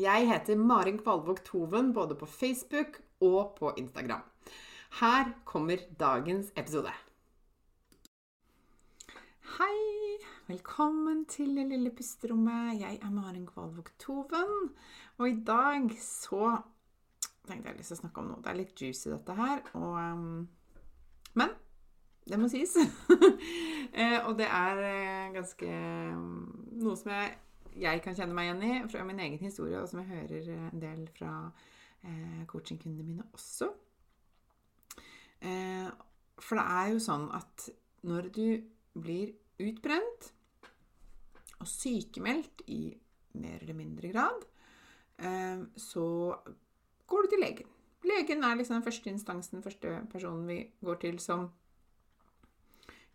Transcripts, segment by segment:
Jeg heter Marin Kvalvåg Toven både på Facebook og på Instagram. Her kommer dagens episode. Hei! Velkommen til det lille pusterommet. Jeg er Maren Kvalvåg Toven. Og i dag så tenkte jeg lyst til å snakke om noe. Det er litt juicy, dette her. Og, um, men det må sies. eh, og det er eh, ganske um, Noe som jeg jeg kan kjenne meg igjen i fra min egen historie, og som jeg hører en del fra eh, coachingkundene mine også. Eh, for det er jo sånn at når du blir utbrent og sykemeldt i mer eller mindre grad, eh, så går du til legen. Legen er liksom den første instansen, den første personen vi går til som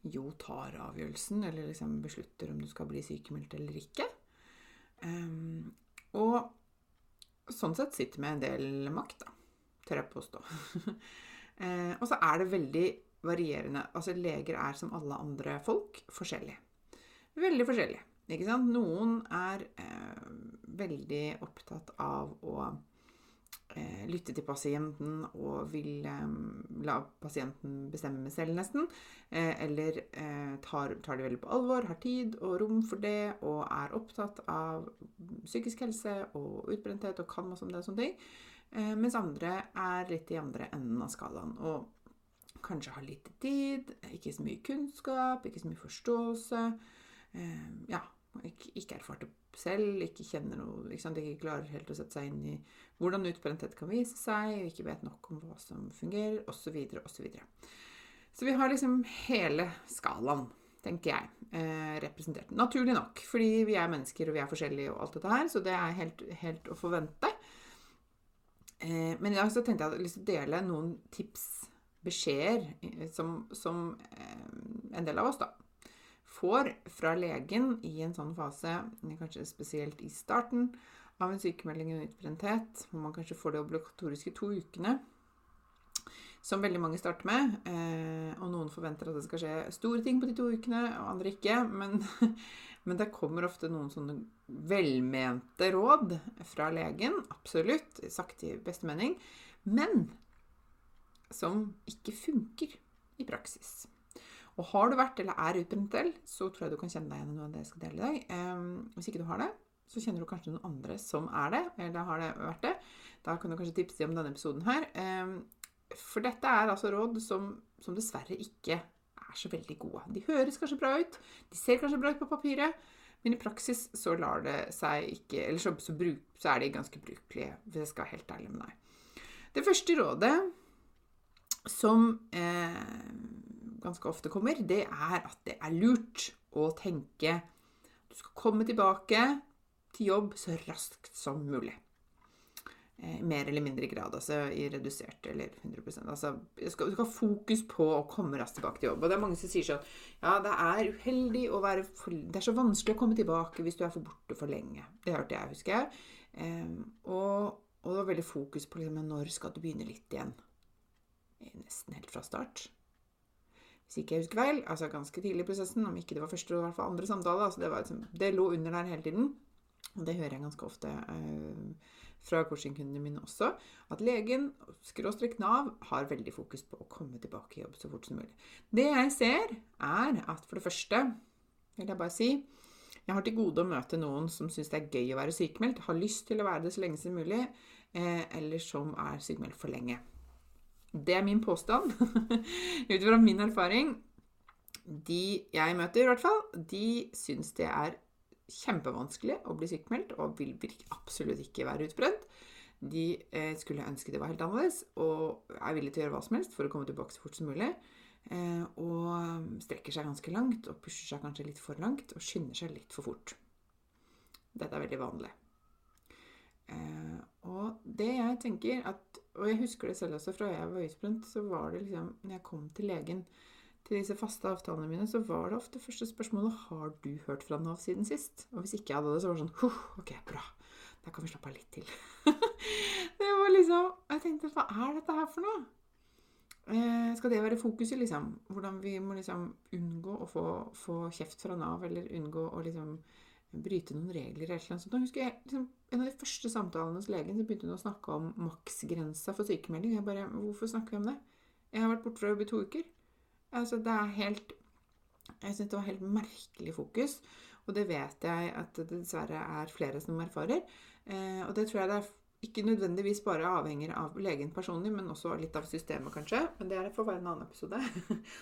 jo tar avgjørelsen, eller liksom beslutter om du skal bli sykemeldt eller ikke. Um, og sånn sett sitter med en del makt, da. Tør jeg påstå. uh, og så er det veldig varierende. Altså leger er som alle andre folk forskjellige. Veldig forskjellige. Ikke sant? Noen er uh, veldig opptatt av å lytte til pasienten og vil eh, la pasienten bestemme selv, nesten. Eh, eller eh, tar, tar, det veldig på alvor, har tid og rom for det og er opptatt av psykisk helse og utbrenthet og kan masse om det og sånne ting. Eh, mens andre er litt i andre enden av skalaen. og Kanskje har lite tid, ikke så mye kunnskap, ikke så mye forståelse. Eh, ja, ikke, ikke erfart det selv, ikke kjenner noe, liksom, ikke klarer helt å sette seg inn i hvordan utbrenthet kan vise seg, ikke vet nok om hva som fungerer, osv., osv. Så, så vi har liksom hele skalaen, tenker jeg, eh, representert. Naturlig nok, fordi vi er mennesker og vi er forskjellige og alt dette her, så det er helt, helt å forvente. Eh, men i dag så tenkte jeg at jeg å dele noen tips, beskjeder, som, som eh, en del av oss, da, får fra legen i en sånn fase, kanskje spesielt i starten av en sykemelding og utbrenthet, hvor man kanskje får det obligatoriske to ukene, som veldig mange starter med. Eh, og noen forventer at det skal skje store ting på de to ukene, og andre ikke. Men, men det kommer ofte noen sånne velmente råd fra legen, absolutt, sagt i beste mening, men som ikke funker i praksis. Og har du vært eller er utbrent selv, så tror jeg du kan kjenne deg igjen i noe av det jeg skal dele i dag. Hvis ikke du har det, så kjenner du kanskje noen andre som er det, eller har det vært det. Da kan du kanskje tipse dem om denne episoden her. For dette er altså råd som, som, dessverre ikke er så veldig gode. De høres kanskje bra ut, de ser kanskje bra ut på papiret, men i praksis så lar det seg ikke Eller så, så, bruk, så er de ganske brukelige, hvis jeg skal være helt ærlig med deg. Det første rådet som eh, ganske ofte kommer, det er at det er lurt å tenke du skal komme tilbake til jobb så raskt som mulig. I mer eller mindre grad, altså i redusert eller 100% altså, Du skal, ha fokus på å komme raskt tilbake til jobb. Og det er mange som sier sånn Ja, det er uheldig å være for, Det er så vanskelig å komme tilbake hvis du er for borte for lenge. Det hørte jeg, husker jeg. Eh, og, og, det var veldig fokus på liksom, når skal du begynne litt igjen. Nesten helt fra start hvis ikke jeg husker feil, altså ganske tidlig i prosessen, om ikke det var første fall andre samtale. altså det, var, liksom, det lå under der hele tiden. og det hører jeg ganske ofte eh, fra coachingkundene mine også, at legen, skråstrek Nav, har veldig fokus på å komme tilbake i jobb så fort som mulig. Det jeg ser, er at for det første, vil jeg bare si, jeg har til gode å møte noen som syns det er gøy å være sykemeldt, har lyst til å være det så lenge som mulig, eh, eller som er sykemeldt for lenge. Det er min påstand. Ut fra min erfaring. De jeg møter, i hvert fall, de syns det er kjempevanskelig å bli sykemeldt og vil absolutt ikke være utbrent. De eh, skulle ønske det var helt annerledes og er villige til å gjøre hva som helst for å komme tilbake så fort som mulig. Eh, og strekker seg ganske langt og pusher seg kanskje litt for langt og skynder seg litt for fort. Dette er veldig vanlig. Eh, og det jeg tenker at Og jeg husker det selv også fra jeg var utbrent, så var det liksom Når jeg kom til legen til disse faste avtalene mine, så var det ofte første spørsmålet har du hørt fra Nav siden sist. Og hvis ikke jeg hadde det, så var det sånn ok, bra. Da kan vi slappe av litt til. det var liksom Jeg tenkte hva er dette her for noe? Eh, skal det være fokuset, liksom? Hvordan vi må liksom unngå å få, få kjeft fra Nav, eller unngå å liksom bryte noen regler eller noe sånt. Da husker jeg liksom, En av de første samtalene hos legen så begynte hun å snakke om maksgrensa for sykemelding. Jeg bare Hvorfor snakker vi om det? Jeg har vært borte fra jobb i to uker. Altså, det er helt Jeg syns det var helt merkelig fokus. Og det vet jeg at det dessverre er flere som erfarer. Eh, og det tror jeg det er ikke nødvendigvis bare avhenger av legen personlig, men også litt av systemet, kanskje. Men det er for være en annen episode.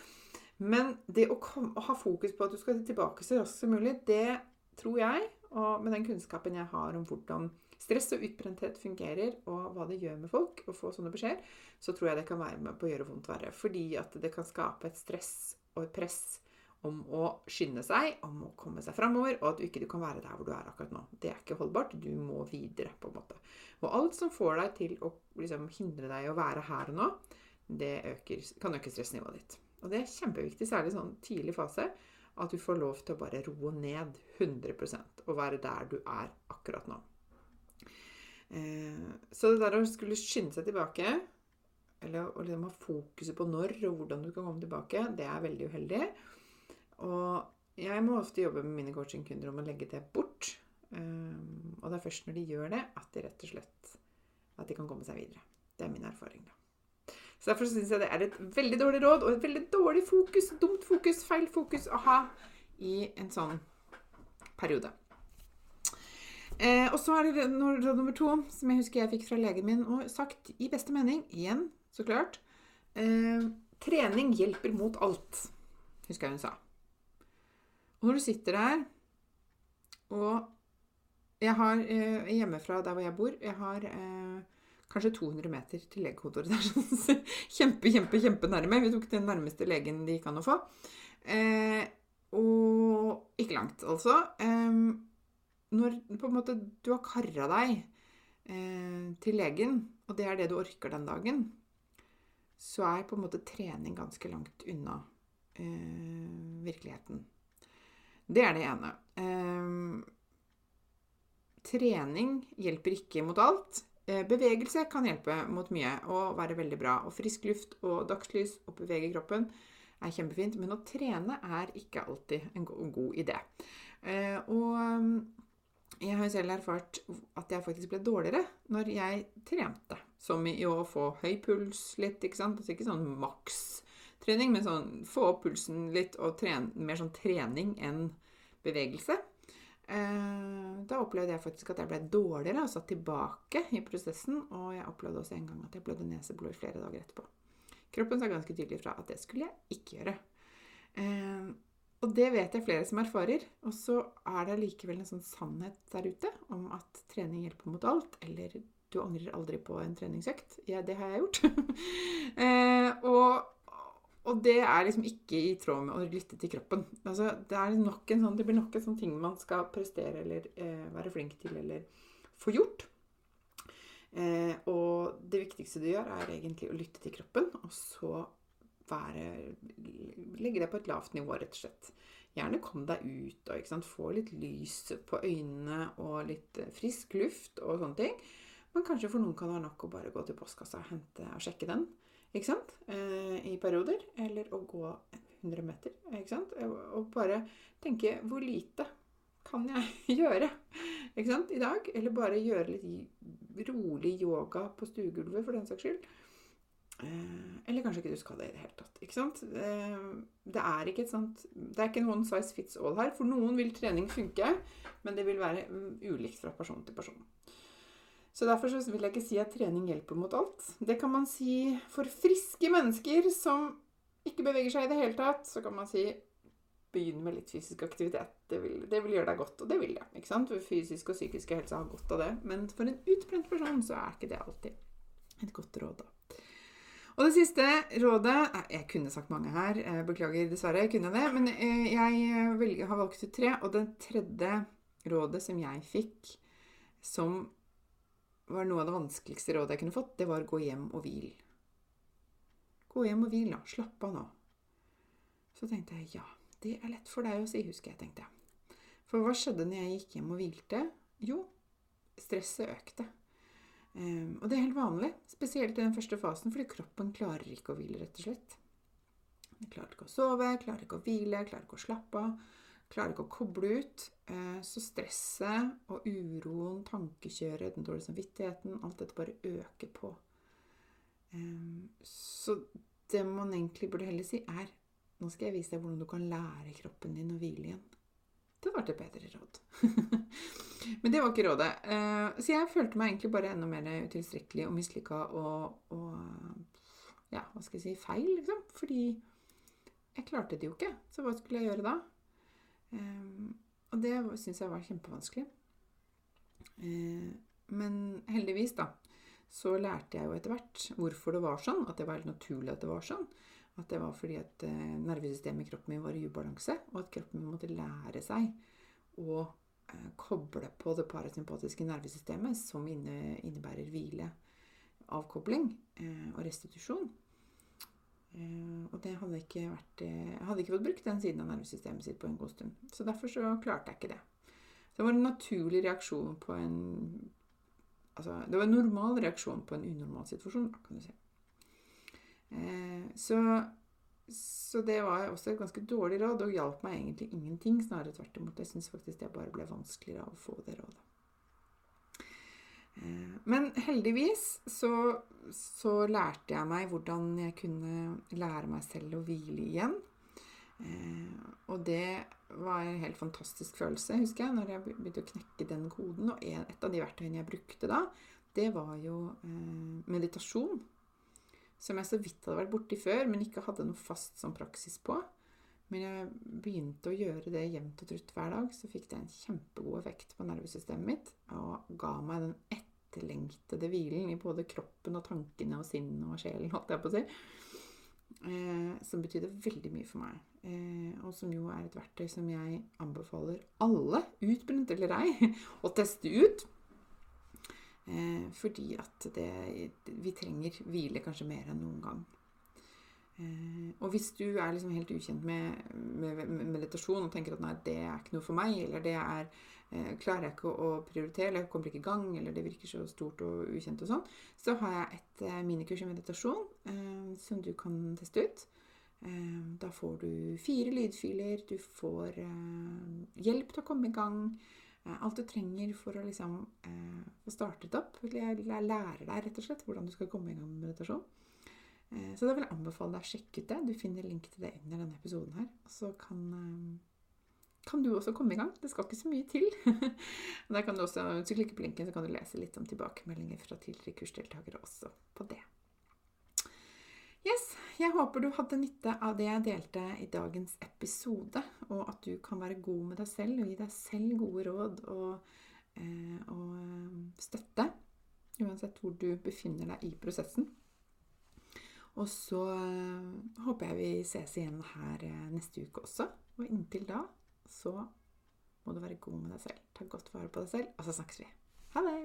men det å, kom, å, ha fokus på at du skal tilbake så raskt som mulig, det tror jeg, og med den kunnskapen jeg har om hvordan stress og utbrenthet fungerer, og hva det gjør med folk å få sånne beskjeder, så tror jeg det kan være med på å gjøre vondt verre. Fordi at det kan skape et stress og et press om å skynde seg, om å komme seg framover, og at du ikke kan være der hvor du er akkurat nå. Det er ikke holdbart. Du må videre, på en måte. Og alt som får deg til å liksom, hindre deg i å være her og nå, det øker, kan øke stressnivået ditt. Og det er kjempeviktig, særlig i sånn tidlig fase, at du får lov til å bare roe ned 100% og være der du er akkurat nå. Eh, så det der å skulle skynde seg tilbake, eller å liksom ha fokuset på når og hvordan du kan komme tilbake, det er veldig uheldig. Og jeg må ofte jobbe med mine coachingkunder om å legge det bort. Eh, og det er først når de gjør det, at de rett og slett at de kan komme seg videre. Det er min erfaring, da. Så Derfor syns jeg det er et veldig dårlig råd og et veldig dårlig fokus, dumt fokus, feil fokus å ha i en sånn periode. Eh, og så er det råd nummer to, som jeg husker jeg fikk fra legen min, og sagt i beste mening, igjen, så klart eh, Trening hjelper mot alt, husker jeg hun sa. Og når du sitter der og Jeg har eh, hjemmefra der hvor jeg bor, jeg har eh, kanskje 200 meter til legekontoret. Det er sånn kjempe, kjempe, nærme. Vi tok den nærmeste legen det gikk an å få. Eh, og ikke langt, altså. Eh, når måte du har kara deg eh, til legen, og det er det du orker den dagen, så er på en måte trening ganske langt unna eh, virkeligheten. Det er det ene. Trening hjelper ikke mot alt. Eh, bevegelse kan hjelpe mot mye og være veldig bra. Og frisk luft og dagslys og bevege kroppen er kjempefint. Men å trene er ikke alltid en god idé. Eh, og jeg har selv erfart at jeg faktisk ble dårligere når jeg trente. Som i å få høy puls litt, ikke sant. Altså ikke sånn makstrening, men sånn få opp pulsen litt og trene, mer sånn trening enn bevegelse. Eh, da opplevde jeg faktisk at jeg ble dårligere og satt tilbake i prosessen. Og jeg opplevde også en gang at jeg blødde neseblod i flere dager etterpå. Kroppen sa ganske tydelig fra at det skulle jeg ikke gjøre. Eh, og det vet jeg flere som erfarer. Og så er det likevel en sånn sannhet der ute om at trening hjelper mot alt. Eller du angrer aldri på en treningsøkt. Ja, det har jeg gjort. og, det er liksom ikke i tråd med å lytte til kroppen. Altså, det, sånn, det, blir nok en sånn ting man skal prestere eller eh, være flink til eller få gjort. Eh, og det viktigste du gjør, er egentlig å lytte til kroppen, og så være Legge deg på et lavt nivå, rett og slett. Gjerne kom deg ut og få litt lys på øynene og litt eh, frisk luft og sånne ting. Men kanskje for noen kan det være nok å bare gå til postkassa og hente og sjekke den ikke sant? Eh, i perioder. Eller å gå 100 meter. ikke sant? Og bare tenke hvor lite kan jeg gjøre ikke sant, i dag. Eller bare gjøre litt rolig yoga på stuegulvet, for den saks skyld. Eh, eller kanskje ikke du skal det i det hele tatt. ikke sant? Eh, det er ikke et sånt, det er ikke en one size fits all her. For noen vil trening funke, men det vil være mm, ulikt fra person til person. Så Derfor så vil jeg ikke si at trening hjelper mot alt. Det kan man si for friske mennesker som ikke beveger seg i det hele tatt. Så kan man si begynn med litt fysisk aktivitet. Det vil, det vil gjøre deg godt, og det vil det. ikke sant? Fysisk og psykisk helse har godt av det. Men for en utbrent person så er ikke det alltid et godt råd. da. Og det siste rådet Jeg kunne sagt mange her. Beklager, dessverre. Jeg kunne det. Men eh, jeg har valgt ut tre. Og det tredje rådet som jeg fikk, som var noe av det vanskeligste rådet jeg kunne fått, det var gå hjem og hvil. Gå hjem og hvil, da. Slapp av nå. Så tenkte jeg ja, det er lett for deg å si, husker jeg, tenkte jeg. For hva skjedde når jeg gikk hjem og hvilte? Jo, stresset økte. Um, og det er helt vanlig, spesielt i den første fasen, fordi kroppen klarer ikke å hvile, rett og slett. Den klarer ikke å sove, klarer ikke å hvile, klarer ikke å slappe av, klarer ikke å koble ut. Uh, så stresset og uroen, tankekjøret, den dårlige samvittigheten, alt dette bare øker på. Um, så det man egentlig burde heller si, er Nå skal jeg vise deg hvordan du kan lære kroppen din å hvile igjen. Det var et bedre råd. Men det var ikke rådet. Eh, så jeg følte meg egentlig bare enda mer utilstrekkelig og mislykka og, og Ja, hva skal jeg si feil, liksom. Fordi jeg klarte det jo ikke. Så hva skulle jeg gjøre da? Det syns jeg var kjempevanskelig. Eh, men heldigvis, da, så lærte jeg jo etter hvert hvorfor det var sånn. At det var helt naturlig at det var sånn. At det var fordi at eh, nervesystemet i kroppen min var i ubalanse, og at kroppen min måtte lære seg å eh, koble på det parasympatiske nervesystemet, som innebærer hvile, avkobling og restitusjon. Og det hadde ikke vært Jeg hadde ikke fått brukt den siden av nervesystemet sitt på en god stund. Så derfor så klarte jeg ikke det. Det var en naturlig reaksjon på en Altså, det var en normal reaksjon på en unormal situasjon, kan du si. Eh, så, så, det var også et ganske dårlig råd, og hjalp meg egentlig ingenting. Snarere tvert imot. Jeg syns faktisk det bare ble vanskeligere av å få det rådet. Eh, men heldigvis så, så, lærte jeg meg hvordan jeg kunne lære meg selv å hvile igjen. Eh, og det var en helt fantastisk følelse, husker jeg, når jeg begynte å knekke den koden. Og et av de verktøyene jeg brukte da, det var jo meditasjon som jeg så vidt hadde vært borti før, men ikke hadde noe fast som praksis på. Men jeg begynte å gjøre det jevnt og trutt hver dag, så fikk det en kjempegod effekt på nervesystemet mitt og ga meg den etterlengtede hvilen i både kroppen og tankene og sinnet og sjelen, holdt jeg på å si. Eh, som betydde veldig mye for meg. Eh, og som jo er et verktøy som jeg anbefaler alle, utbrent eller ei, å teste ut. Eh, fordi at det, vi trenger hvile kanskje mer enn noen gang. Eh, og hvis du er liksom helt ukjent med, med, med, meditasjon og tenker at nei, det er ikke noe for meg, eller det er eh, klarer jeg ikke å, prioritere, eller jeg kommer ikke i gang, eller det virker så stort og ukjent og sånn, så har jeg et eh, minikurs i meditasjon eh, som du kan teste ut. Eh, da får du fire lydfiler, du får hjelp til å komme i gang. Eh, alt du trenger for å liksom eh, få startet opp. Jeg lærer deg rett og slett hvordan du skal komme i gang med meditasjon. Eh, så da vil jeg anbefale deg å sjekke ut det. Du finner link til det under denne episoden her. Så kan, eh, kan du også komme i gang. Det skal ikke så mye til. der kan du også, Hvis du klikker på linken, så kan du lese litt om tilbakemeldinger fra tidligere kursdeltakere også på det. Yes, jeg håper du hadde nytte av det jeg delte i dagens episode, og at du kan være god med deg selv og gi deg selv gode råd og, eh, og eh, støtte. Uansett hvor du befinner deg i prosessen. Og så eh, håper jeg vi ses igjen her eh, neste uke også. Og inntil da så må du være god med deg selv. Ta godt vare på deg selv, og så snakkes vi. Ha det!